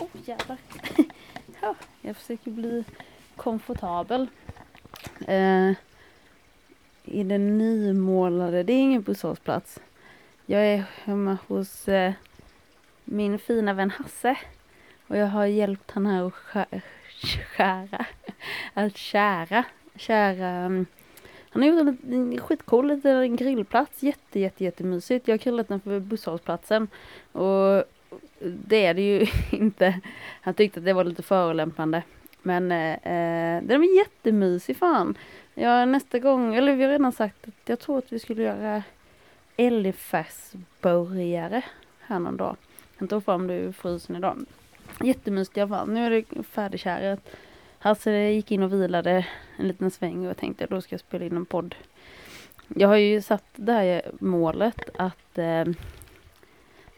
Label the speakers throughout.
Speaker 1: oh, jävlar. jag försöker bli komfortabel. Eh, I den nymålade, det är ingen busshållplats. Jag är hemma hos eh, min fina vän Hasse. Och jag har hjälpt han här att skära, skära att kära, kära han har gjort en, en skitcool liten grillplats, jätte jätte jättemysigt. Jag har kallat den för busshållplatsen. Och det är det ju inte. Han tyckte att det var lite förolämpande. Men eh, eh den är jättemysig fan. Ja, nästa gång, eller vi har redan sagt att jag tror att vi skulle göra älgfärsburgare här någon dag. Jag tog fram det ur frysen idag. Jättemysigt i alla fall. Nu är det färdigkärat. Hasse gick in och vilade en liten sväng och jag tänkte då ska jag spela in en podd. Jag har ju satt det här målet att eh,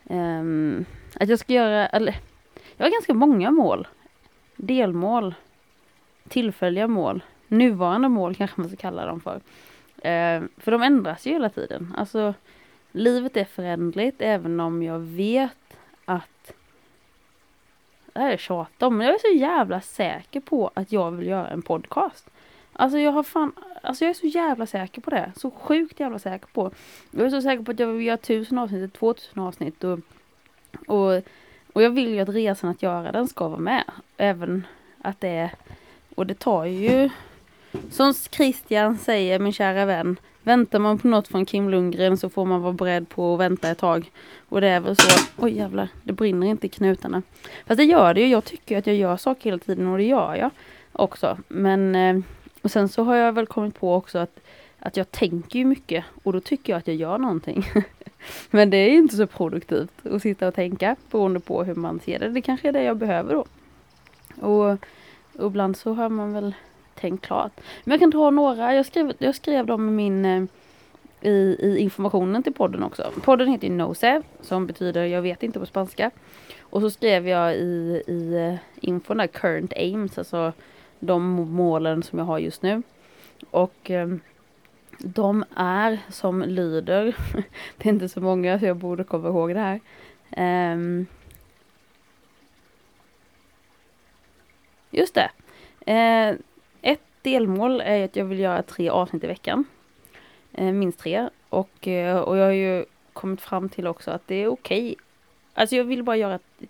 Speaker 1: eh, att jag ska göra, eller jag har ganska många mål. Delmål, tillfälliga mål, nuvarande mål kanske man ska kalla dem för. Eh, för de ändras ju hela tiden. Alltså livet är förändligt även om jag vet att det här är tjat om, men jag är så jävla säker på att jag vill göra en podcast. Alltså jag har fan, alltså jag är så jävla säker på det. Så sjukt jävla säker på. Jag är så säker på att jag vill göra tusen avsnitt, två tusen avsnitt och, och, och jag vill ju att resan att göra den ska vara med. Även att det är, och det tar ju, som Christian säger, min kära vän, Väntar man på något från Kim Lundgren så får man vara beredd på att vänta ett tag. Och det är väl så. Oj jävlar, det brinner inte i knutarna. Fast det gör det ju. Jag tycker att jag gör saker hela tiden och det gör jag också. Men eh, och sen så har jag väl kommit på också att, att jag tänker ju mycket och då tycker jag att jag gör någonting. Men det är inte så produktivt att sitta och tänka beroende på hur man ser det. Det kanske är det jag behöver då. Och, och ibland så har man väl tänkt klart. Men jag kan dra några, jag skrev, jag skrev dem i min eh, i, i informationen till podden också. Podden heter ju Nosev som betyder jag vet inte på spanska. Och så skrev jag i, i eh, infon där current aims, alltså de målen som jag har just nu. Och ehm, de är som lyder, det är inte så många så jag borde komma ihåg det här. Um, just det. Uh, delmål är att jag vill göra tre avsnitt i veckan. Uh, minst tre. Och, uh, och jag har ju kommit fram till också att det är okej. Okay. Alltså jag vill bara göra ett,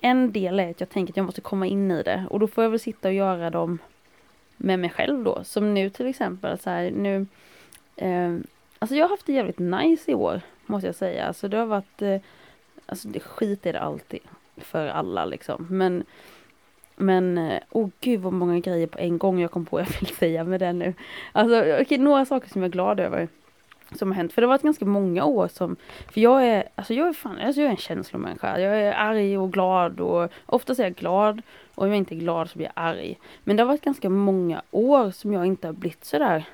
Speaker 1: En del är att jag tänker att jag måste komma in i det och då får jag väl sitta och göra dem med mig själv då. Som nu till exempel så här, nu eh, Alltså jag har haft det jävligt nice i år måste jag säga. Alltså det har varit eh, Alltså det skit är det alltid för alla liksom. Men men, eh, åh oh gud vad många grejer på en gång jag kom på jag vill säga med det nu. Alltså okej, okay, några saker som jag är glad över. Som har hänt, för det har varit ganska många år som, för jag är, alltså jag är fan, alltså jag är en känslomänniska. Jag är arg och glad och oftast är jag glad och om jag inte är glad så blir jag arg. Men det har varit ganska många år som jag inte har blivit sådär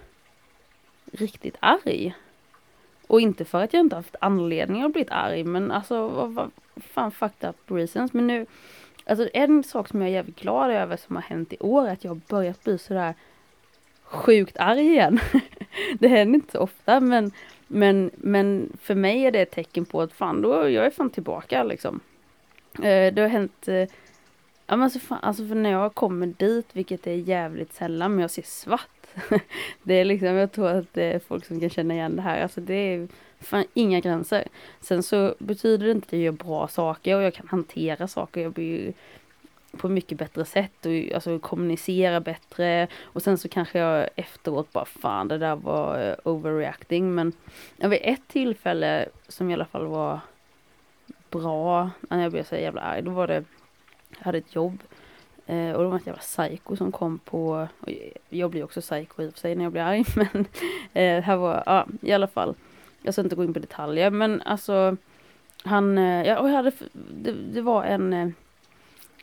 Speaker 1: riktigt arg. Och inte för att jag inte haft anledning att bli arg men alltså vad, vad fan fucked up reasons. Men nu Alltså en sak som jag är jävligt glad över som har hänt i år är att jag har börjat bli sådär sjukt arg igen. det händer inte så ofta men, men, men för mig är det ett tecken på att fan då, jag är fan tillbaka liksom. Eh, det har hänt eh, Ja men alltså, fan, alltså för när jag kommer dit, vilket är jävligt sällan, men jag ser svart. det är liksom, jag tror att det är folk som kan känna igen det här. Alltså det är fan inga gränser. Sen så betyder det inte att jag gör bra saker och jag kan hantera saker. Jag blir ju på mycket bättre sätt och alltså kommunicera bättre. Och sen så kanske jag efteråt bara fan det där var eh, overreacting. Men vid ett tillfälle som i alla fall var bra, när jag blev så jävla arg, då var det, jag hade ett jobb eh, och det var ett jävla psycho som kom på, jag blir också psycho i och för sig när jag blir arg men eh, här var, ja i alla fall. Jag ska inte gå in på detaljer men alltså han, ja och jag hade, det, det var en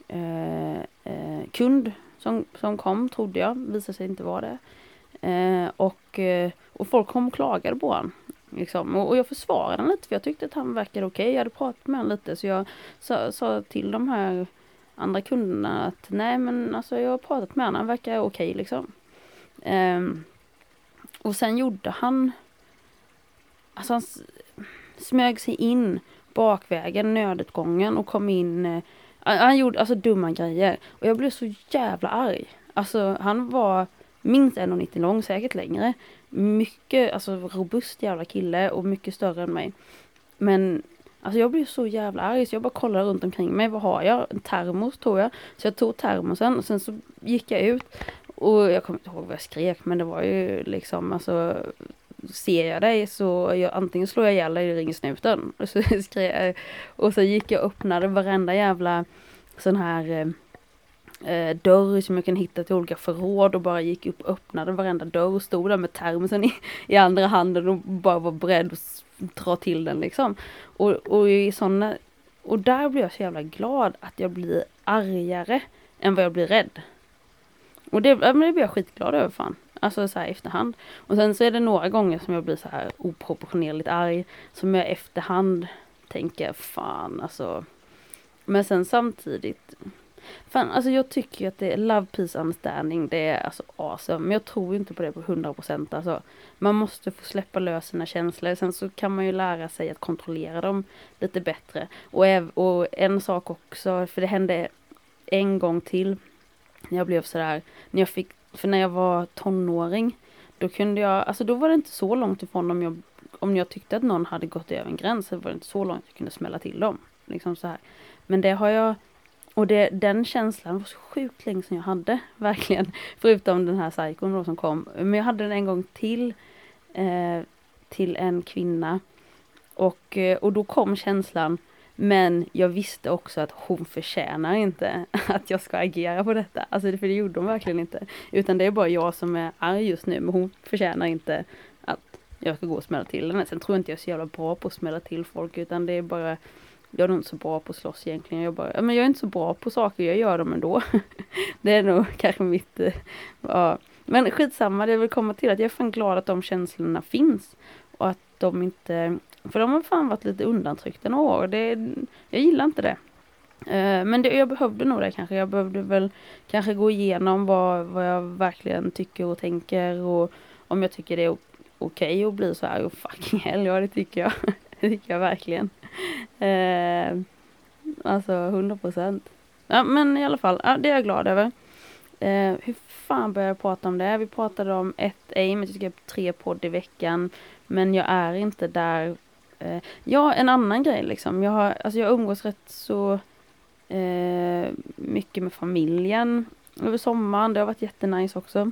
Speaker 1: Eh, eh, kund som, som kom trodde jag, visade sig inte vara det. Eh, och, eh, och folk kom och klagade på honom. Liksom. Och, och, jag försvarade honom lite för jag tyckte att han verkade okej. Okay. Jag hade pratat med honom lite så jag sa, sa till de här andra kunderna att nej men alltså jag har pratat med honom, han verkar okej okay, liksom. Eh, och sen gjorde han, alltså han smög sig in bakvägen, nödutgången och kom in, eh, han, han gjorde alltså dumma grejer. Och jag blev så jävla arg. Alltså han var minst 1,90 lång, säkert längre. Mycket, alltså robust jävla kille och mycket större än mig. Men Alltså jag blev så jävla arg så jag bara kollade runt omkring mig. Vad har jag? En termos tror jag. Så jag tog termosen och sen så gick jag ut. Och jag kommer inte ihåg vad jag skrek men det var ju liksom alltså Ser jag dig så jag, antingen slår jag ihjäl dig eller ringer snuten. Och så skrek Och så gick jag och öppnade varenda jävla sån här eh, eh, dörr som jag kan hitta till olika förråd och bara gick upp och öppnade varenda dörr och stod där med termosen i, i andra handen och bara var beredd att dra till den liksom. Och, och i såna, och där blir jag så jävla glad att jag blir argare än vad jag blir rädd. Och det, det blir jag skitglad över fan. Alltså så här efterhand. Och sen så är det några gånger som jag blir så här oproportionerligt arg. Som jag efterhand tänker fan alltså. Men sen samtidigt Fan, alltså jag tycker ju att det är love, peace, understanding. Det är alltså awesome. Men jag tror inte på det på 100% alltså. Man måste få släppa lös sina känslor. Sen så kan man ju lära sig att kontrollera dem lite bättre. Och, och en sak också, för det hände en gång till. När jag blev sådär, när jag fick, för när jag var tonåring. Då kunde jag, alltså då var det inte så långt ifrån om jag, om jag tyckte att någon hade gått över en gräns. Så var det inte så långt jag kunde smälla till dem. Liksom så här. Men det har jag och det, den känslan var så sjukt länge sedan jag hade, verkligen. Förutom den här psykon då som kom. Men jag hade den en gång till, eh, till en kvinna. Och, eh, och då kom känslan, men jag visste också att hon förtjänar inte att jag ska agera på detta. Alltså för det gjorde hon verkligen inte. Utan det är bara jag som är arg just nu, men hon förtjänar inte att jag ska gå och smälla till henne. Sen tror jag inte jag är så jävla bra på att smälla till folk, utan det är bara jag är nog inte så bra på att slåss egentligen. Jag, bara, men jag är inte så bra på saker, jag gör dem ändå. det är nog kanske mitt... Eh, ja. Men skitsamma, det vill komma till att jag är fan glad att de känslorna finns. De inte... För de har fan varit lite undantryckta några år. Det, jag gillar inte det. Eh, men det, jag behövde nog det kanske. Jag behövde väl kanske gå igenom vad, vad jag verkligen tycker och tänker. Och om jag tycker det är okej okay att bli så här. Och fucking hell, ja det tycker jag. det tycker jag verkligen. Eh, alltså 100 procent. Ja, men i alla fall, ja, det är jag glad över. Eh, hur fan började jag prata om det? Vi pratade om ett aim, jag tre podd i veckan. Men jag är inte där. Eh, ja, en annan grej liksom. Jag, har, alltså jag umgås rätt så eh, mycket med familjen över sommaren. Det har varit jättenice också.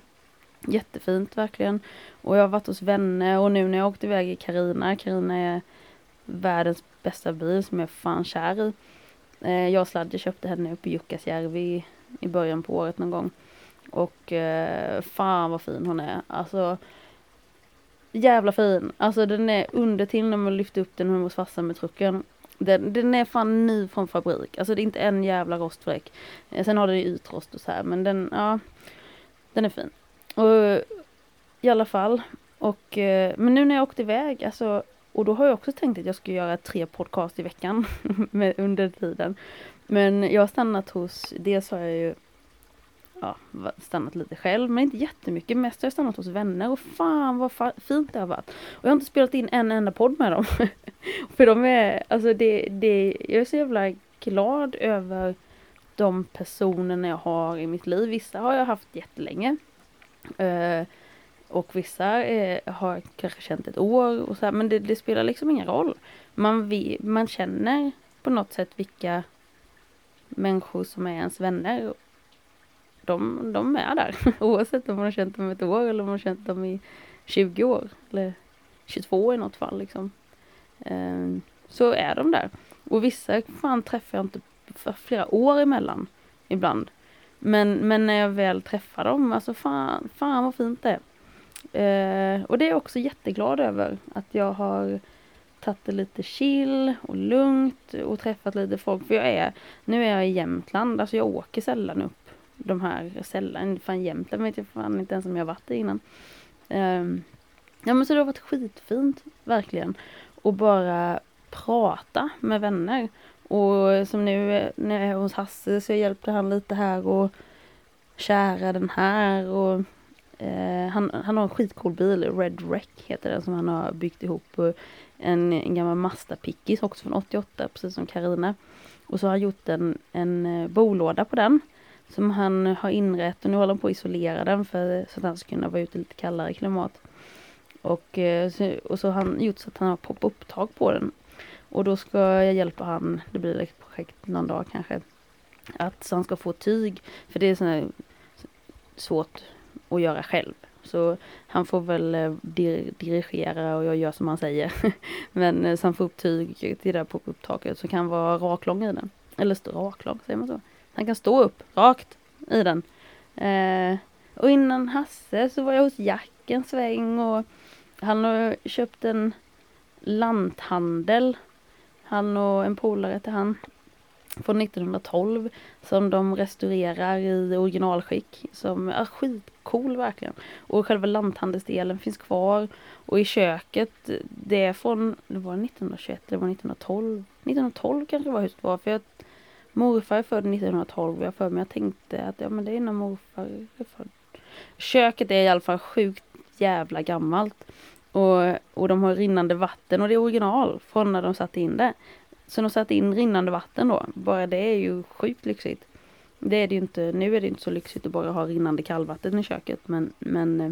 Speaker 1: Jättefint verkligen. Och jag har varit hos vänner och nu när jag åkte iväg i Karina. Karina är världens bästa bil som jag är fan kär i. Eh, jag och Sladje köpte henne uppe i Jukkasjärvi i början på året någon gång. Och eh, fan vad fin hon är. Alltså jävla fin. Alltså den är under till när man lyfter upp den hemma hos farsan med trucken. Den, den är fan ny från fabrik. Alltså det är inte en jävla rostfläck. Eh, sen har den utrost och så här men den, ja. Den är fin. Och i alla fall. Och, eh, men nu när jag åkte iväg, alltså och då har jag också tänkt att jag ska göra tre podcast i veckan med, under tiden. Men jag har stannat hos, dels har jag ju ja, stannat lite själv, men inte jättemycket. Mest har jag stannat hos vänner och fan vad fa fint det har varit. Och jag har inte spelat in en enda podd med dem. För de är, alltså det, det, jag är så jävla glad över de personerna jag har i mitt liv. Vissa har jag haft jättelänge. Uh, och vissa eh, har kanske känt ett år och så här, men det, det, spelar liksom ingen roll. Man, vi, man känner på något sätt vilka människor som är ens vänner. De, de är där oavsett om man har känt dem ett år eller om man har känt dem i 20 år eller 22 i något fall liksom. Eh, så är de där. Och vissa fan träffar jag inte för flera år emellan ibland. Men, men när jag väl träffar dem, alltså fan, fan vad fint det är. Eh, och det är jag också jätteglad över. Att jag har tagit det lite chill och lugnt och träffat lite folk. För jag är, nu är jag i Jämtland, alltså jag åker sällan upp de här, sällan, fan Jämtland vet jag fan inte ens om jag varit där innan. Eh, ja men så det har varit skitfint, verkligen. Och bara prata med vänner. Och som nu när jag är hos Hasse så hjälpte han lite här och kära den här och Eh, han, han har en skitcool bil, Red Wreck heter den som han har byggt ihop. Eh, en, en gammal Mazda Pickis också från 88, precis som Karina. Och så har han gjort en, en eh, bolåda på den. Som han har inrett och nu håller han på att isolera den för så att han ska kunna vara ute i lite kallare klimat. Och, eh, så, och så har han gjort så att han har pop-up-tag på den. Och då ska jag hjälpa han, det blir ett projekt någon dag kanske. Att så han ska få tyg, för det är sådär svårt att göra själv. Så han får väl eh, dir dirigera och jag gör som han säger. Men eh, så han får upp tyg till det där pop-up-taket så kan vara raklång i den. Eller stå raklång, säger man så? Han kan stå upp rakt i den. Eh, och innan Hasse så var jag hos Jack en sväng och han har köpt en lanthandel. Han och en polare till han från 1912 som de restaurerar i originalskick som är skitcool verkligen. Och själva lanthandelsdelen finns kvar och i köket det är från, det var 1921, eller var 1912, 1912 kanske var huset var för jag morfar är född 1912 och jag för mig jag tänkte att ja men det är innan morfar är född. Köket är i alla fall sjukt jävla gammalt. Och, och de har rinnande vatten och det är original från när de satte in det. Så de satte in rinnande vatten då. Bara det är ju sjukt lyxigt. Det är det ju inte, nu är det inte så lyxigt att bara ha rinnande kallvatten i köket men, men eh,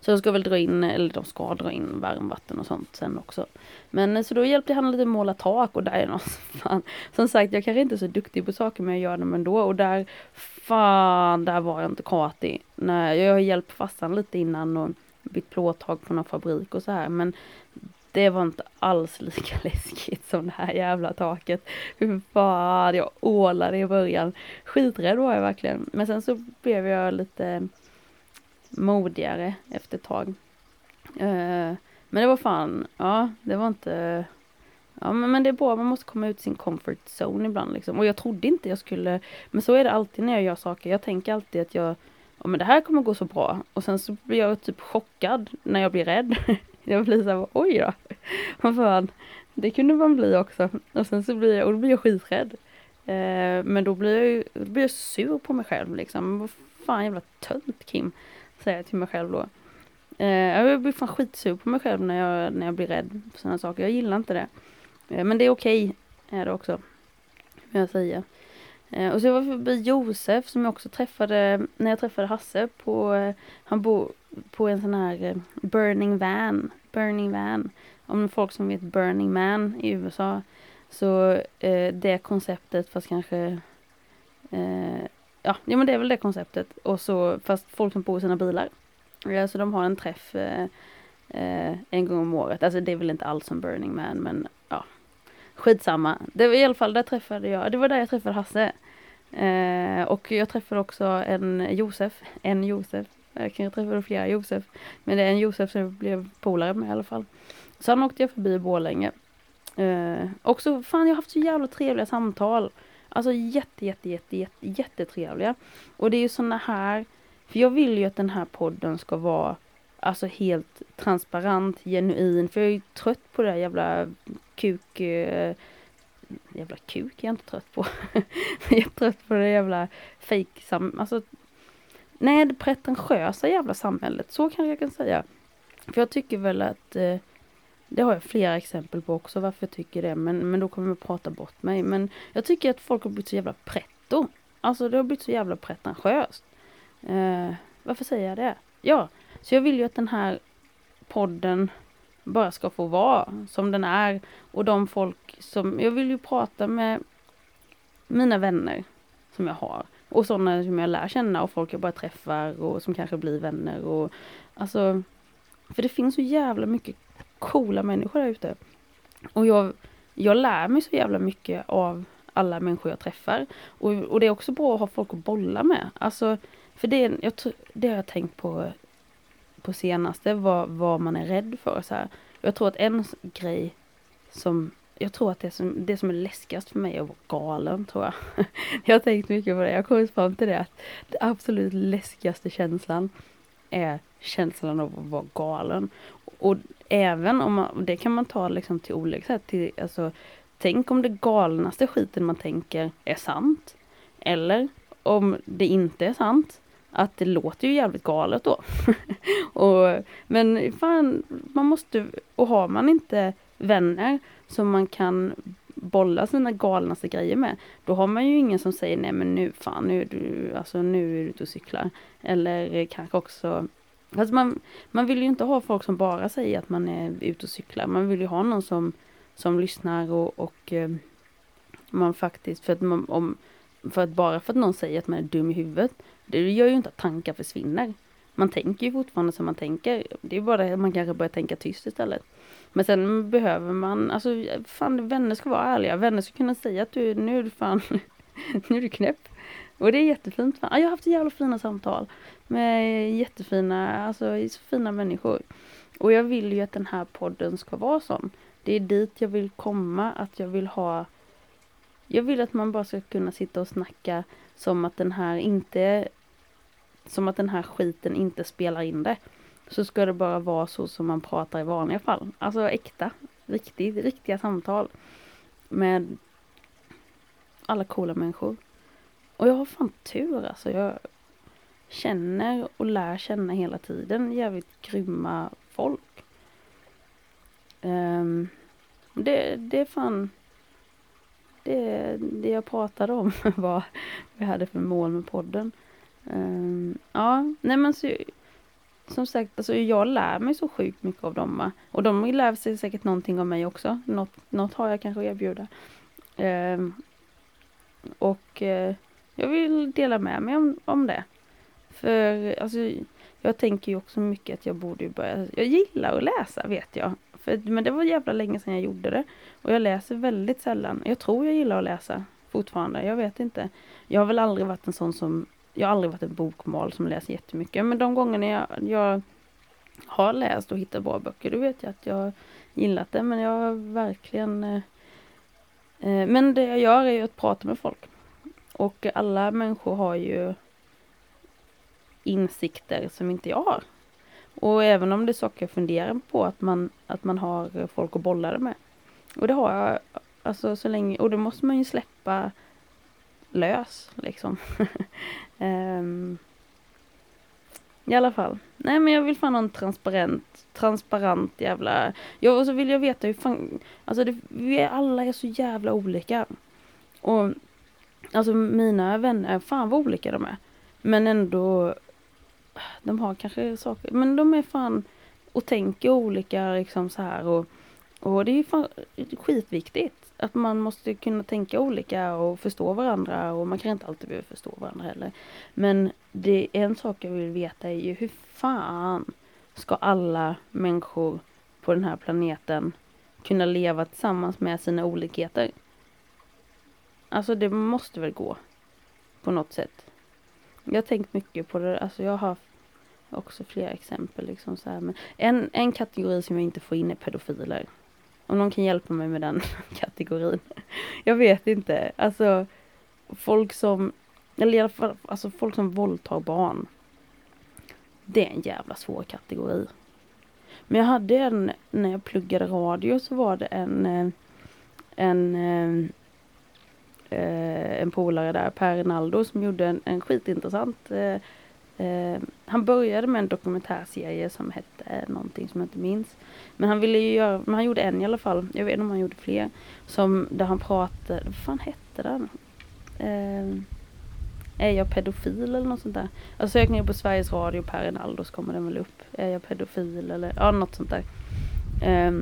Speaker 1: så de ska väl dra in, eller de ska dra in varmvatten och sånt sen också. Men eh, så då hjälpte han lite måla tak och där är något alltså, fan. Som sagt, jag kanske inte är så duktig på saker men jag gör dem ändå och där, fan, där var jag inte kartig. Nej, jag har hjälpt farsan lite innan och bytt plåttag på någon fabrik och så här men det var inte alls lika läskigt som det här jävla taket. Fy fan, jag ålade i början. Skiträdd var jag verkligen. Men sen så blev jag lite modigare efter ett tag. Eh, men det var fan, ja, det var inte... Ja, men, men det är bra, man måste komma ut sin comfort zone ibland liksom. Och jag trodde inte jag skulle... Men så är det alltid när jag gör saker. Jag tänker alltid att jag... Ja, men det här kommer gå så bra. Och sen så blir jag typ chockad när jag blir rädd. Jag blir såhär, oj då. Vad fan. Det kunde man bli också. Och sen så blir jag, och då blir jag skiträdd. Eh, men då blir jag ju, då blir jag sur på mig själv liksom. Vad fan jävla tönt Kim. Säger jag till mig själv då. Eh, jag blir fan skitsur på mig själv när jag, när jag blir rädd för sådana saker. Jag gillar inte det. Eh, men det är okej. Okay, är det också. Vill jag säga. Eh, och så jag vi förbi Josef som jag också träffade när jag träffade Hasse på, eh, han bor på en sån här eh, Burning Van, Burning Van. Om folk som vet Burning Man i USA. Så eh, det konceptet fast kanske eh, Ja, ja men det är väl det konceptet. Och så fast folk som bor i sina bilar. Ja, så de har en träff eh, en gång om året. Alltså det är väl inte alls som Burning Man men ja. Skitsamma. Det var i alla fall där träffade jag, det var där jag träffade Hasse. Eh, och jag träffade också en Josef, en Josef. Jag kan träffa flera Josef. Men det är en Josef som jag blev polare med i alla fall. Sen åkte jag förbi Borlänge. Eh, också, fan jag har haft så jävla trevliga samtal. Alltså jätte, jätte, jätte, jätte, jättetrevliga. Och det är ju sådana här, för jag vill ju att den här podden ska vara alltså helt transparent, genuin. För jag är ju trött på det där jävla kuk... Eh, jävla kuk är jag inte trött på. jag är trött på det jävla fake alltså Nej, det pretentiösa jävla samhället, så kan jag kan säga. För jag tycker väl att eh, det har jag flera exempel på också varför jag tycker det, men, men då kommer jag prata bort mig. Men jag tycker att folk har blivit så jävla pretto. Alltså det har blivit så jävla pretentiöst. Eh, varför säger jag det? Ja, så jag vill ju att den här podden bara ska få vara som den är. Och de folk som, jag vill ju prata med mina vänner som jag har. Och sådana som jag lär känna och folk jag bara träffar och som kanske blir vänner och alltså För det finns så jävla mycket coola människor där ute. Och jag, jag lär mig så jävla mycket av alla människor jag träffar. Och, och det är också bra att ha folk att bolla med. Alltså, för det, jag, det har jag tänkt på på senaste, vad, vad man är rädd för. Så här. Jag tror att en grej som jag tror att det som, det som är läskigast för mig är att vara galen, tror jag. jag har tänkt mycket på det. Jag har kommit fram till det att den absolut läskigaste känslan är känslan av att vara galen. Och även om man, det kan man ta liksom till olika sätt. Till, alltså, tänk om det galnaste skiten man tänker är sant. Eller om det inte är sant. Att det låter ju jävligt galet då. och, men fan, man måste, och har man inte vänner som man kan bolla sina galnaste grejer med, då har man ju ingen som säger nej men nu fan, nu är du, alltså nu är du ute och cyklar. Eller kanske också Alltså man, man vill ju inte ha folk som bara säger att man är ute och cyklar. Man vill ju ha någon som, som lyssnar och, och eh, man faktiskt, för att, man, om, för att bara för att någon säger att man är dum i huvudet, det gör ju inte att tankar försvinner. Man tänker ju fortfarande som man tänker. Det är bara det att man kanske börjar tänka tyst istället. Men sen behöver man, alltså fan vänner ska vara ärliga. Vänner ska kunna säga att du, nu är du fan, nu är du knäpp. Och det är jättefint. Jag har haft jävla fina samtal med jättefina, alltså så fina människor. Och jag vill ju att den här podden ska vara sån. Det är dit jag vill komma, att jag vill ha jag vill att man bara ska kunna sitta och snacka som att den här inte som att den här skiten inte spelar in det. Så ska det bara vara så som man pratar i vanliga fall. Alltså äkta, riktigt, riktiga samtal. Med alla coola människor. Och jag har fan tur alltså. Jag känner och lär känna hela tiden jävligt grymma folk. Um, det, det är fan det, det jag pratade om var vad jag hade för mål med podden. Um, ja, nej men så, som sagt, alltså jag lär mig så sjukt mycket av dem. Och de lär sig säkert någonting av mig också. Något, något har jag kanske att erbjuda. Um, och uh, jag vill dela med mig om, om det. För alltså, jag tänker ju också mycket att jag borde börja, jag gillar att läsa vet jag. För, men det var jävla länge sedan jag gjorde det. Och jag läser väldigt sällan. Jag tror jag gillar att läsa fortfarande, jag vet inte. Jag har väl aldrig varit en sån som, jag har aldrig varit en bokmal som läser jättemycket. Men de gångerna jag, jag har läst och hittat bra böcker, då vet jag att jag gillat det. Men jag har verkligen eh, eh Men det jag gör är ju att prata med folk. Och alla människor har ju insikter som inte jag har. Och även om det är saker jag funderar på att man, att man har folk att bolla det med. Och det har jag, alltså så länge, och det måste man ju släppa lös liksom. um, I alla fall. Nej men jag vill fan ha en transparent, transparent jävla... Ja och så vill jag veta hur fan... Alltså det, vi är, alla är så jävla olika. Och alltså mina vänner, fan vad olika de är. Men ändå de har kanske saker, men de är fan och tänker olika liksom så här och, och det är ju fan skitviktigt att man måste kunna tänka olika och förstå varandra och man kan inte alltid behöva förstå varandra heller. Men det är en sak jag vill veta är ju hur fan ska alla människor på den här planeten kunna leva tillsammans med sina olikheter? Alltså det måste väl gå på något sätt. Jag har tänkt mycket på det, alltså jag har haft också flera exempel. Liksom så här. Men en, en kategori som jag inte får in är pedofiler. Om någon kan hjälpa mig med den kategorin. Jag vet inte. Alltså folk som, eller i alla fall, alltså folk som våldtar barn. Det är en jävla svår kategori. Men jag hade en, när jag pluggade radio så var det en, eh, en, en, en polare där, Per Rinaldo, som gjorde en, en skitintressant Eh, han började med en dokumentärserie som hette eh, någonting som jag inte minns. Men han ville ju göra, men han gjorde en i alla fall, jag vet inte om han gjorde fler. Som där han pratade, vad fan hette den? Eh, är jag pedofil eller något sånt där? Alltså sök ner på Sveriges Radio Per Rinaldo så kommer den väl upp. Är jag pedofil eller ja något sånt där. Eh,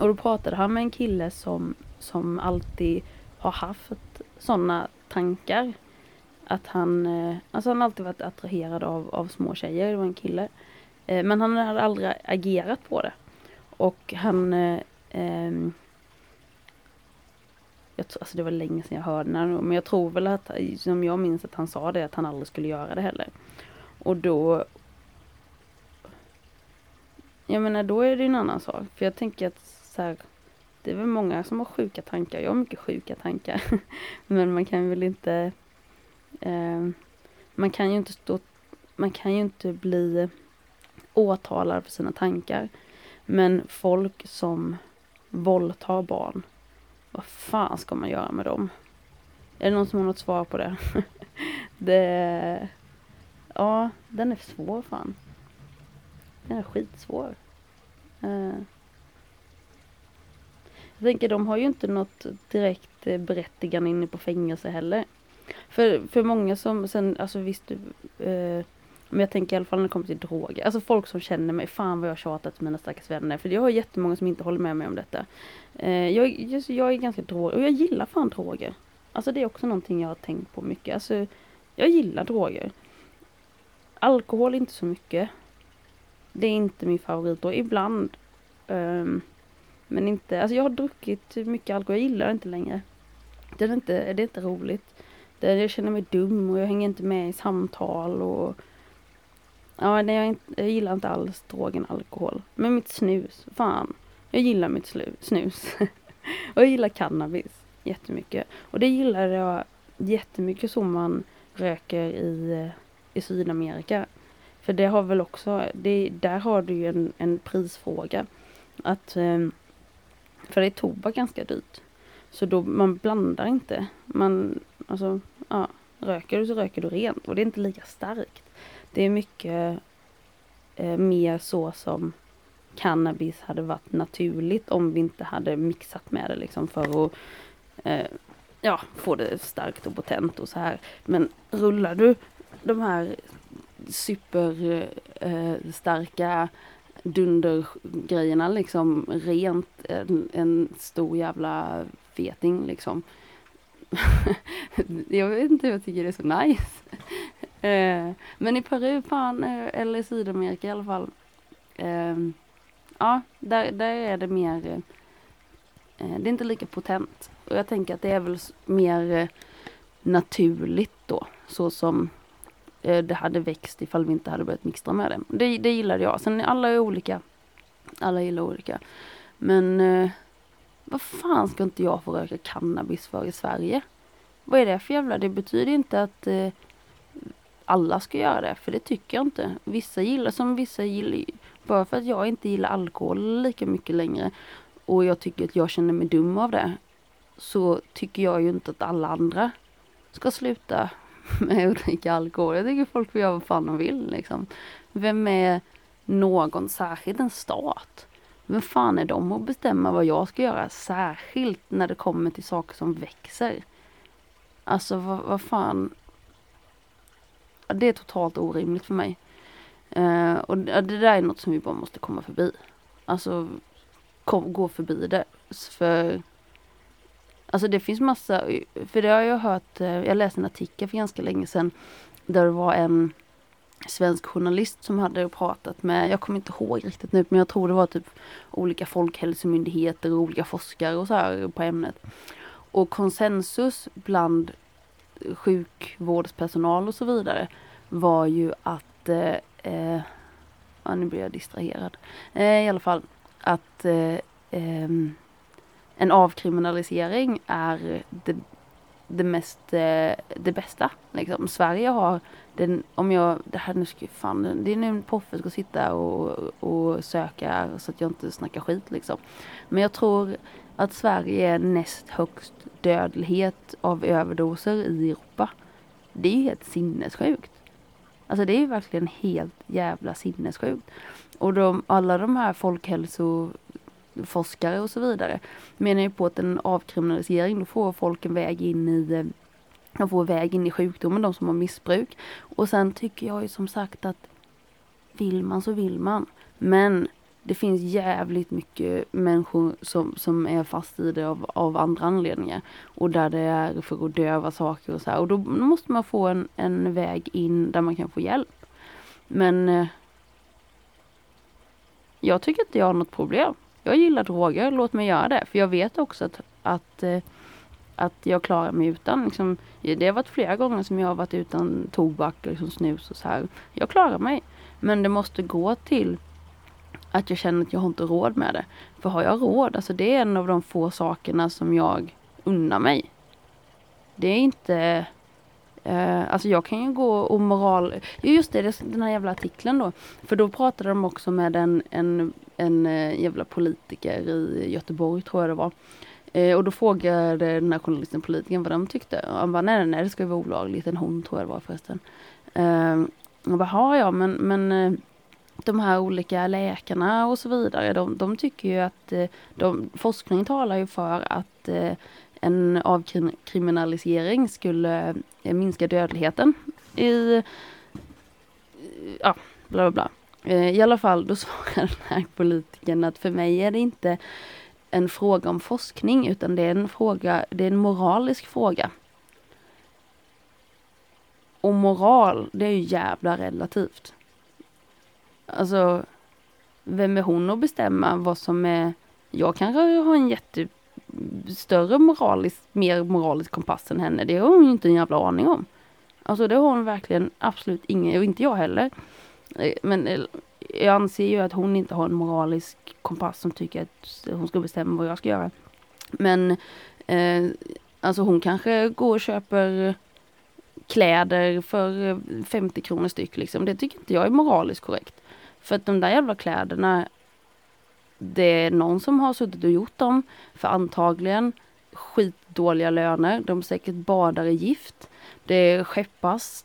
Speaker 1: och då pratade han med en kille som, som alltid har haft sådana tankar att han, eh, alltså han har alltid varit attraherad av, av små tjejer, det var en kille. Eh, men han hade aldrig agerat på det. Och han, eh, ehm, jag, alltså det var länge sedan jag hörde det, men jag tror väl att, som jag minns att han sa det, att han aldrig skulle göra det heller. Och då, jag menar då är det en annan sak. För jag tänker att så här, det är väl många som har sjuka tankar. Jag har mycket sjuka tankar. men man kan väl inte Eh, man kan ju inte stå, man kan ju inte bli åtalad för sina tankar. Men folk som våldtar barn, vad fan ska man göra med dem? Är det någon som har något svar på det? det ja, den är svår fan. Den är skitsvår. Ehm. Jag tänker de har ju inte något direkt eh, berättigande inne på fängelse heller. För, för många som sen, alltså visst, eh, men jag tänker i alla fall när det kommer till droger. Alltså folk som känner mig, fan vad jag tjatat till mina stackars vänner. För jag har jättemånga som inte håller med mig om detta. Eh, jag, just, jag är ganska drog och jag gillar fan droger. Alltså det är också någonting jag har tänkt på mycket. Alltså jag gillar droger. Alkohol inte så mycket. Det är inte min favorit och ibland. Um, men inte, alltså jag har druckit mycket alkohol, jag gillar det inte längre. Det är inte, det är inte roligt. Det, jag känner mig dum och jag hänger inte med i samtal och Ja, nej, jag, inte, jag gillar inte alls drogen alkohol. Men mitt snus, fan. Jag gillar mitt slu, snus. och jag gillar cannabis jättemycket. Och det gillar jag jättemycket som man röker i, eh, i Sydamerika. För det har väl också, det, där har du ju en, en prisfråga. Att, ehm, för det är tobak ganska dyrt. Så då, man blandar inte. Man, alltså, ja, röker du så röker du rent och det är inte lika starkt. Det är mycket eh, mer så som cannabis hade varit naturligt om vi inte hade mixat med det liksom för att eh, ja, få det starkt och potent och så här. Men rullar du de här superstarka eh, dundergrejerna liksom rent en, en stor jävla feting liksom. jag vet inte, jag tycker det är så nice. Eh, men i Peru fan, eh, eller i Sydamerika i alla fall. Eh, ja, där, där är det mer, eh, det är inte lika potent. Och jag tänker att det är väl mer eh, naturligt då, så som eh, det hade växt ifall vi inte hade börjat mixtra med det. Det, det gillade jag. Sen alla är olika. Alla gillar olika. Men eh, vad fan ska inte jag få röka cannabis för i Sverige? Vad är det för jävla, det betyder inte att eh, alla ska göra det, för det tycker jag inte. Vissa gillar som vissa gillar. Bara för att jag inte gillar alkohol lika mycket längre och jag tycker att jag känner mig dum av det. Så tycker jag ju inte att alla andra ska sluta med att dricka alkohol. Jag tycker folk får göra vad fan de vill liksom. Vem är någon, särskilt en stat? Vem fan är de att bestämma vad jag ska göra? Särskilt när det kommer till saker som växer. Alltså vad, vad fan. Det är totalt orimligt för mig. Uh, och det där är något som vi bara måste komma förbi. Alltså kom, gå förbi det. För Alltså det finns massa, för det har jag hört, eh, jag läste en artikel för ganska länge sedan där det var en svensk journalist som hade pratat med, jag kommer inte ihåg riktigt nu, men jag tror det var typ olika folkhälsomyndigheter och olika forskare och så här på ämnet. Och konsensus bland sjukvårdspersonal och så vidare var ju att, eh, eh ja nu blir jag distraherad, eh, i alla fall att eh, ehm, en avkriminalisering är det, det mest, eh, det bästa. Liksom. Sverige har den, om jag, det här nu ska fan, det är nu Poffe ska sitta och, och söka så att jag inte snackar skit liksom. Men jag tror att Sverige är näst högst dödlighet av överdoser i Europa. Det är ju helt sinnessjukt. Alltså det är ju verkligen helt jävla sinnessjukt. Och de, alla de här folkhälso forskare och så vidare menar ju på att en avkriminalisering, då får folk en väg in i eh, de får väg in i sjukdomen, de som har missbruk. Och sen tycker jag ju som sagt att vill man så vill man. Men det finns jävligt mycket människor som, som är fast i det av, av andra anledningar. Och där det är för att döva saker och så här. Och då måste man få en, en väg in där man kan få hjälp. Men eh, jag tycker inte jag har något problem. Jag gillar droger, låt mig göra det. För jag vet också att, att eh, att jag klarar mig utan. Liksom, det har varit flera gånger som jag har varit utan tobak och liksom snus och så här. Jag klarar mig. Men det måste gå till att jag känner att jag har inte råd med det. För har jag råd, alltså det är en av de få sakerna som jag unnar mig. Det är inte Eh, alltså jag kan ju gå och moral... Just det, den här jävla artikeln då. För då pratade de också med en, en, en eh, jävla politiker i Göteborg tror jag det var. Eh, och då frågade den här journalisten politikern vad de tyckte. Och han bara, nej, nej, det ska ju vara olagligt. En hon tror jag det var förresten. Ehm, uh, och bara, ja, men, men eh, de här olika läkarna och så vidare, de, de tycker ju att de, forskning talar ju för att en avkriminalisering skulle minska dödligheten i, ja, bla bla bla. Eh, I alla fall, då svarar den här politikern att för mig är det inte en fråga om forskning utan det är en fråga, det är en moralisk fråga. Och moral, det är ju jävla relativt. Alltså, vem är hon att bestämma vad som är... Jag kanske har en jätte större moralisk, mer moralisk kompass än henne. Det har hon ju inte en jävla aning om. Alltså det har hon verkligen absolut ingen, och inte jag heller. Eh, men eh, jag anser ju att hon inte har en moralisk kompass som tycker att hon ska bestämma vad jag ska göra. Men eh, alltså hon kanske går och köper kläder för eh, 50 kronor styck liksom. Det tycker inte jag är moraliskt korrekt. För att de där jävla kläderna, det är någon som har suttit och gjort dem för antagligen skitdåliga löner. De säkert badar i gift. Det skeppas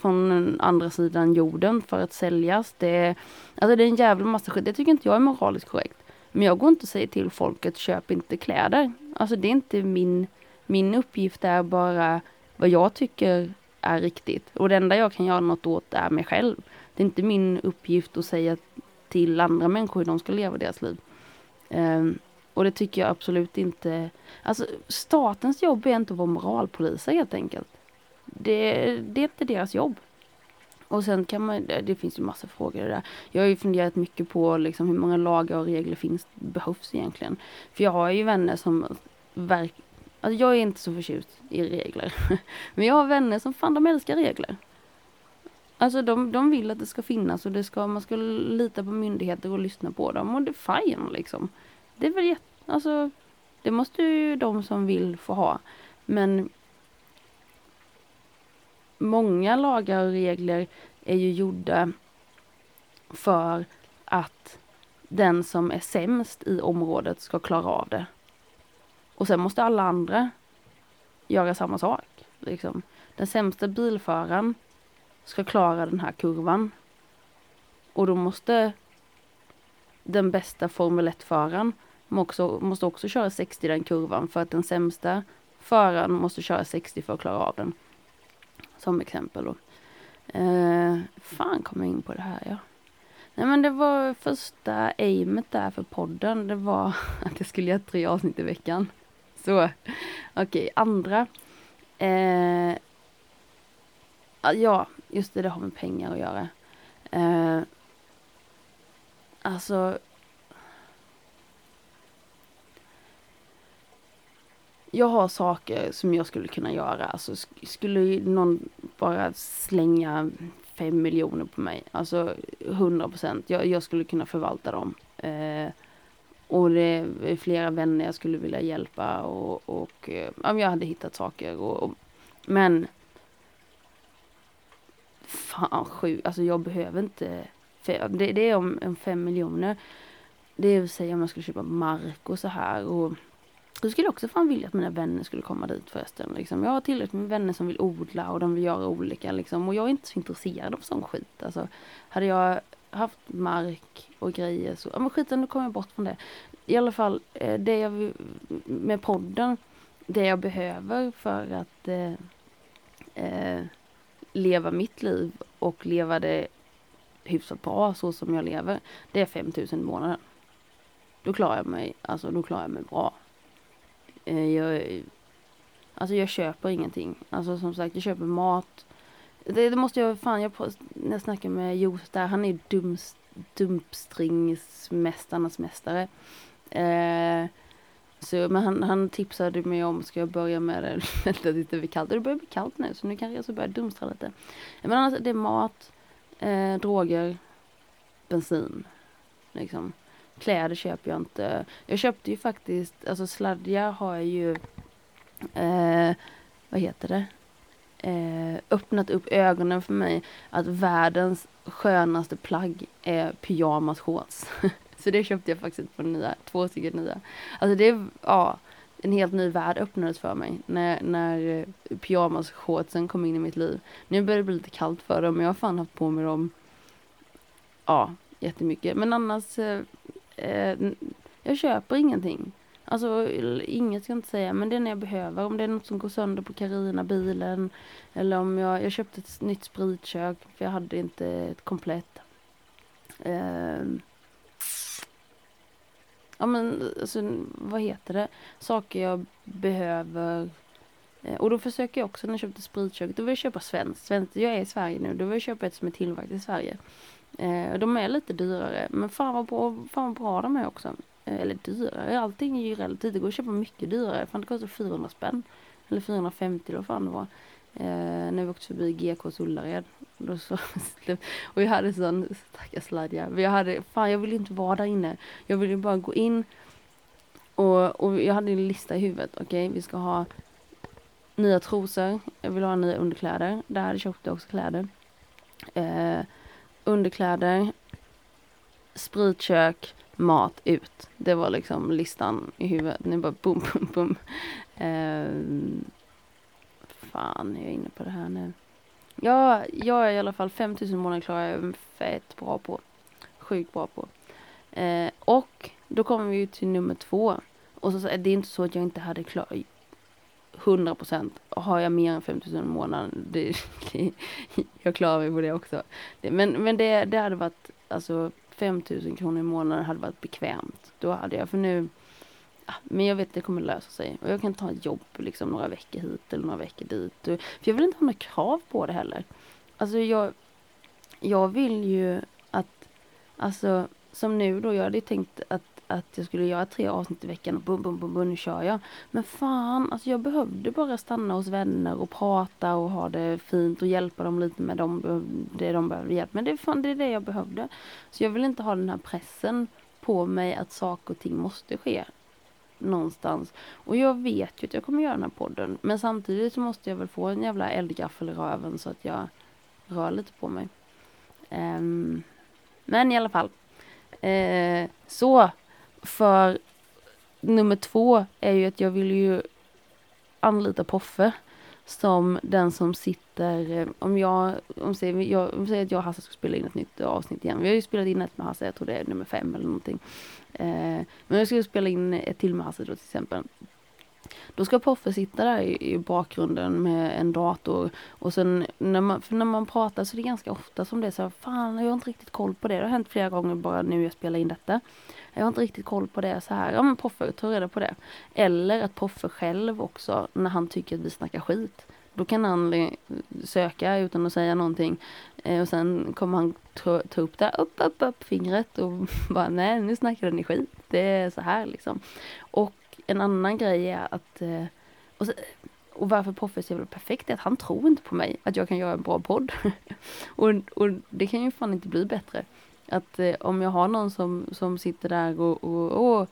Speaker 1: från andra sidan jorden för att säljas. Det är, alltså det är en jävla massa skit. Det tycker inte jag är moraliskt korrekt. Men jag går inte och säger till folket köp inte kläder. Alltså det är inte min, min uppgift är bara vad jag tycker är riktigt. Och det enda jag kan göra något åt är mig själv. Det är inte min uppgift att säga till andra människor hur de ska leva deras liv. Um, och det tycker jag absolut inte. Alltså statens jobb är inte att vara moralpoliser helt enkelt. Det, det är inte deras jobb. Och sen kan man, det finns ju massa frågor där. Jag har ju funderat mycket på liksom hur många lagar och regler finns, behövs egentligen. För jag har ju vänner som verk, alltså jag är inte så förtjust i regler. Men jag har vänner som fan de älskar regler. Alltså de, de vill att det ska finnas och det ska, man ska lita på myndigheter och lyssna på dem och det är fine liksom. Det är väl jätte, alltså det måste ju de som vill få ha. Men många lagar och regler är ju gjorda för att den som är sämst i området ska klara av det. Och sen måste alla andra göra samma sak. Liksom. Den sämsta bilföraren ska klara den här kurvan. Och då måste den bästa Formel 1-föraren också, måste också köra 60 i den kurvan för att den sämsta föraren måste köra 60 för att klara av den. Som exempel då. Eh, fan kom jag in på det här ja. Nej men det var första aimet där för podden. Det var att jag skulle göra tre avsnitt i veckan. Så okej, okay, andra. Eh, ja, just det, det har med pengar att göra. Eh, alltså. Jag har saker som jag skulle kunna göra. Alltså skulle någon bara slänga fem miljoner på mig. Alltså hundra procent. Jag, jag, skulle kunna förvalta dem. Eh, och det är flera vänner jag skulle vilja hjälpa och, och eh, ja, jag hade hittat saker. Och, och men fan sju. alltså jag behöver inte, det, det är om, om fem miljoner. Det vill säga om jag skulle köpa mark och så här och jag skulle också fan vilja att mina vänner skulle komma dit förresten. Liksom. Jag har tillräckligt med vänner som vill odla och de vill göra olika liksom. Och jag är inte så intresserad av sån skit. Alltså, hade jag haft mark och grejer så, ja men skiten nu kommer jag bort från det. I alla fall, eh, det jag med podden, det jag behöver för att eh, eh, leva mitt liv och leva det hyfsat bra så som jag lever. Det är 5000 i månaden. Då klarar jag mig, alltså då klarar jag mig bra. Eh, jag, alltså jag köper ingenting. Alltså som sagt, jag köper mat. Det, det måste jag, fan jag, när jag snackar med Josef där, han är dums, dumpstringsmästarnas mästare. Eh, så, men han, han tipsade mig om, ska jag börja med det, vänta tills det blir kallt. Det börjar bli kallt nu så nu kanske jag ska börja dumstra lite. Men annars, det är mat, eh, droger, bensin. Liksom. Kläder köper jag inte. Jag köpte ju faktiskt, alltså sladdja har jag ju, eh, vad heter det? Eh, öppnat upp ögonen för mig att världens skönaste plagg är pyjamasshorts. Så det köpte jag faktiskt på nya, två stycken nya. Alltså det, ja, en helt ny värld öppnades för mig när, när pyjamasshortsen kom in i mitt liv. Nu börjar det bli lite kallt för dem, men jag har fan haft på mig dem, ja, jättemycket. Men annars, eh, eh, jag köper ingenting. Alltså inget ska jag inte säga, men det är när jag behöver. Om det är något som går sönder på Carina bilen eller om jag, jag köpte ett nytt spritkök för jag hade inte ett komplett. Eh, ja men alltså, vad heter det? Saker jag behöver. Eh, och då försöker jag också när jag köpte spritkök, då vill jag köpa svenskt. Svensk, Jag är i Sverige nu, då vill jag köpa ett som är tillverkat i Sverige. Eh, de är lite dyrare, men fan vad bra, fan vad bra de är också. Eh, eller dyrare, allting är ju relativt. Det går att köpa mycket dyrare. Fan det kostar 400 spänn. Eller 450 eller vad fan det var. Eh, när vi åkte förbi GKs Ullared. Då så, och jag hade sån, stackars sladja. Jag hade, fan jag vill inte vara där inne. Jag ville bara gå in. Och, och jag hade en lista i huvudet. Okej, okay, vi ska ha nya trosor. Jag vill ha nya underkläder. Där köpte jag också kläder. Eh, underkläder. Spritkök mat ut. Det var liksom listan i huvudet. Nu bara boom boom boom. Eh, fan, jag är inne på det här nu. Ja, jag är i alla fall 5000 månader klarar jag fett bra på. Sjukt bra på. Eh, och då kommer vi ju till nummer två. Och så, det är inte så att jag inte hade klarat 100 procent. Har jag mer än 5000 i månaden, det, jag klarar mig på det också. men men det, det hade varit, alltså 5000 kronor i månaden hade varit bekvämt. Då hade jag, för nu, ja, men jag vet att det kommer lösa sig. Och jag kan ta ett jobb liksom några veckor hit eller några veckor dit. För jag vill inte ha några krav på det heller. Alltså jag, jag vill ju att, alltså som nu då, jag hade tänkt att att jag skulle göra tre avsnitt i veckan och bum, bum, bum, bum, nu kör jag. Men fan, alltså jag behövde bara stanna hos vänner och prata och ha det fint och hjälpa dem lite med dem, det de behövde hjälp med. Det är fan, det är det jag behövde. Så jag vill inte ha den här pressen på mig att saker och ting måste ske någonstans. Och jag vet ju att jag kommer göra den här podden. Men samtidigt så måste jag väl få en jävla eldgaffel i röven så att jag rör lite på mig. Um, men i alla fall. Uh, så för nummer två är ju att jag vill ju anlita Poffe som den som sitter, eh, om jag, om säger, jag, om säger att jag och Hasse ska spela in ett nytt avsnitt igen. Vi har ju spelat in ett med Hasse, jag tror det är nummer fem eller någonting. Eh, men jag ska spela in ett till med Hasse då till exempel. Då ska Poffe sitta där i, i, bakgrunden med en dator och sen när man, för när man pratar så är det ganska ofta som det är så här, fan jag har inte riktigt koll på det. Det har hänt flera gånger bara nu jag spelar in detta. Jag har inte riktigt koll på det så här. Ja men Poffe, ta reda på det. Eller att Poffe själv också, när han tycker att vi snackar skit. Då kan han söka utan att säga någonting. Eh, och sen kommer han ta, ta upp det, upp, upp, upp fingret och bara nej nu snackar ni skit. Det är så här liksom. Och en annan grej är att eh, och, så, och varför Poffe är så jävla perfekt är att han tror inte på mig att jag kan göra en bra podd. och, och det kan ju fan inte bli bättre. Att eh, om jag har någon som, som sitter där och, och, och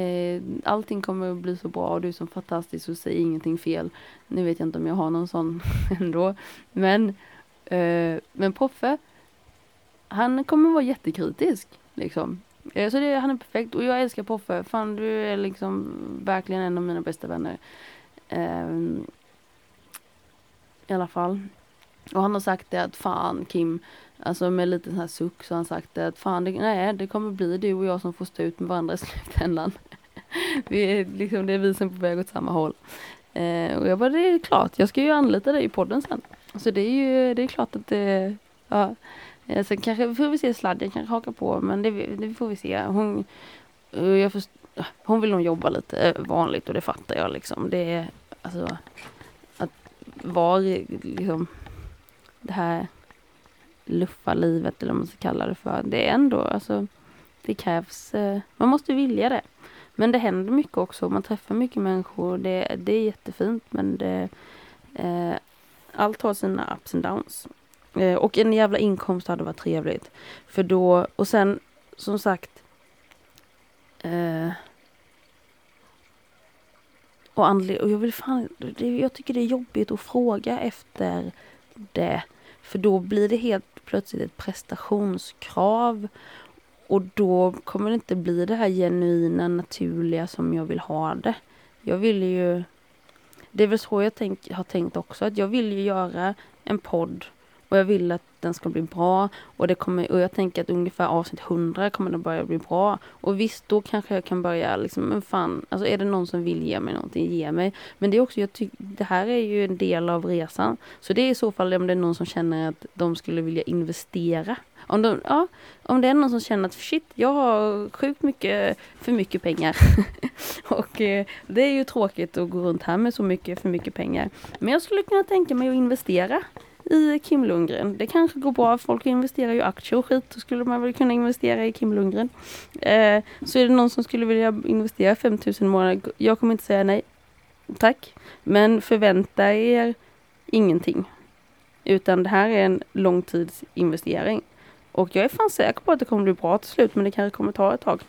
Speaker 1: eh, allting kommer att bli så bra och du är så fantastisk och säger ingenting fel. Nu vet jag inte om jag har någon sån ändå. Men, eh, men Poffe, han kommer vara jättekritisk liksom. Eh, så det, han är perfekt och jag älskar Poffe. Fan du är liksom verkligen en av mina bästa vänner. Um, I alla fall. Och han har sagt det att fan Kim, alltså med lite sån här suck så har han sagt det att fan det, nej det kommer bli du och jag som får stå ut med varandra i slutändan. vi är liksom, det är vi som är på väg åt samma håll. Uh, och jag bara, det är klart, jag ska ju anlita dig i podden sen. Så det är ju, det är klart att det, ja. Eh, sen kanske får vi se sladd, jag kanske hakar på, men det, det får vi se. Hon, eh, jag först, hon vill nog jobba lite eh, vanligt och det fattar jag liksom. Det är, alltså, att vara liksom det här luffa-livet eller vad man ska kalla det för. Det är ändå, alltså, det krävs, eh, man måste vilja det. Men det händer mycket också, man träffar mycket människor. Det, det är jättefint men det, eh, allt har sina ups and downs. Eh, och en jävla inkomst hade varit trevligt. För då, och sen som sagt eh, och anled- och jag vill fan, det, jag tycker det är jobbigt att fråga efter det. För då blir det helt plötsligt ett prestationskrav. Och då kommer det inte bli det här genuina, naturliga som jag vill ha det. Jag vill ju... Det är väl så jag tänk, har tänkt också, att jag vill ju göra en podd och jag vill att den ska bli bra. Och, det kommer, och jag tänker att ungefär avsnitt 100 kommer den börja bli bra. Och visst, då kanske jag kan börja liksom, men fan, alltså är det någon som vill ge mig någonting, ge mig. Men det är också, jag tycker, det här är ju en del av resan. Så det är i så fall om det är någon som känner att de skulle vilja investera om, de, ja, om det är någon som känner att shit, jag har sjukt mycket, för mycket pengar. och eh, det är ju tråkigt att gå runt här med så mycket, för mycket pengar. Men jag skulle kunna tänka mig att investera i Kim Lundgren. Det kanske går bra, folk investerar ju i aktier och skit, då skulle man väl kunna investera i Kim Lundgren. Eh, så är det någon som skulle vilja investera 5000 i månaden, jag kommer inte säga nej. Tack. Men förvänta er ingenting. Utan det här är en långtidsinvestering. Och jag är fan säker på att det kommer bli bra till slut men det kanske kommer ta ett tag.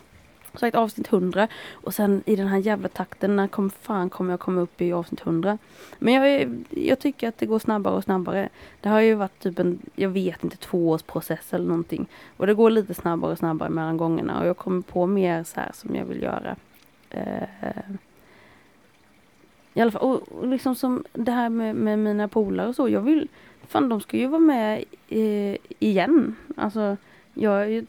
Speaker 1: Sagt avsnitt 100 och sen i den här jävla takten när kom, fan kommer jag komma upp i avsnitt 100. Men jag, jag tycker att det går snabbare och snabbare. Det har ju varit typ en, jag vet inte, tvåårsprocess eller någonting. Och det går lite snabbare och snabbare mellan gångerna och jag kommer på mer så här som jag vill göra. Uh, I alla fall, och, och liksom som det här med, med mina polare och så. Jag vill, fan de ska ju vara med uh, igen. Alltså, jag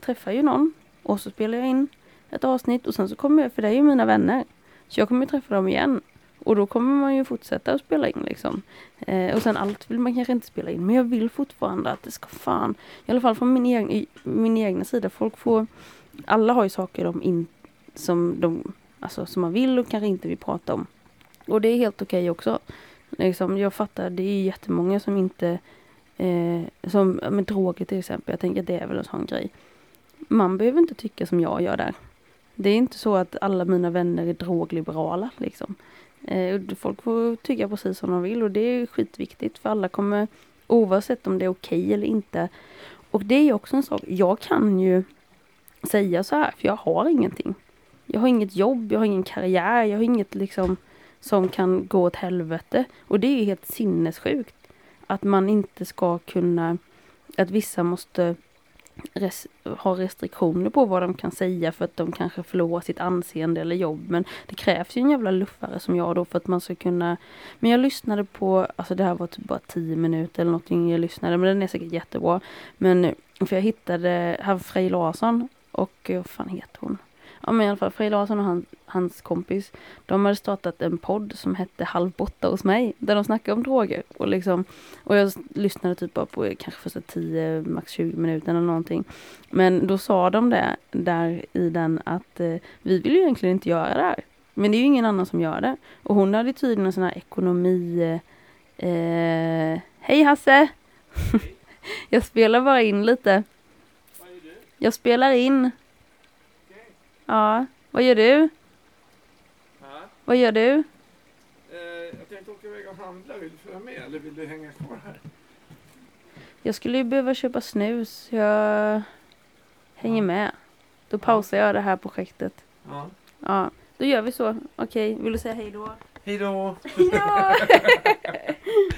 Speaker 1: träffar ju någon och så spelar jag in ett avsnitt och sen så kommer jag, för det är ju mina vänner. Så jag kommer träffa dem igen. Och då kommer man ju fortsätta att spela in liksom. Eh, och sen allt vill man kanske inte spela in. Men jag vill fortfarande att det ska fan, i alla fall från min, egen, min egna sida, folk får, alla har ju saker de in, som de, alltså som man vill och kanske inte vill prata om. Och det är helt okej okay också. Liksom, jag fattar, det är jättemånga som inte eh, som med droger till exempel, jag tänker att det är väl en sån grej. Man behöver inte tycka som jag gör där. Det är inte så att alla mina vänner är drogliberala liksom. Eh, folk får tycka precis som de vill och det är skitviktigt för alla kommer oavsett om det är okej okay eller inte. Och det är också en sak, jag kan ju säga så här för jag har ingenting. Jag har inget jobb, jag har ingen karriär, jag har inget liksom som kan gå åt helvete. Och det är ju helt sinnessjukt. Att man inte ska kunna, att vissa måste res, ha restriktioner på vad de kan säga för att de kanske förlorar sitt anseende eller jobb. Men det krävs ju en jävla luffare som jag då för att man ska kunna. Men jag lyssnade på, alltså det här var typ bara tio minuter eller någonting jag lyssnade, men den är säkert jättebra. Men för jag hittade, här Frej Larsson och eh, vad fan heter hon? Ja men i alla fall Frej Larsson och han, hans kompis, de hade startat en podd som hette Halv borta hos mig, där de snackade om droger. Och, liksom, och jag lyssnade typ bara på eh, kanske första 10, max 20 minuter eller någonting. Men då sa de det där i den att eh, vi vill ju egentligen inte göra det här. Men det är ju ingen annan som gör det. Och hon hade tydligen en sån här ekonomi... Eh, eh Hej Hasse! jag spelar bara in lite. Jag spelar in. Ja, vad gör du?
Speaker 2: Ha?
Speaker 1: Vad gör du?
Speaker 2: Eh, jag tänkte åka iväg och handla. Vill du följa med eller vill du hänga kvar här?
Speaker 1: Jag skulle ju behöva köpa snus. Jag hänger
Speaker 2: Ja.
Speaker 1: med. Då pausar jag det här projektet.
Speaker 2: Ja.
Speaker 1: Ja, då gör vi så. Okej, vill du säga hej då?
Speaker 2: Hej då!
Speaker 1: Ja!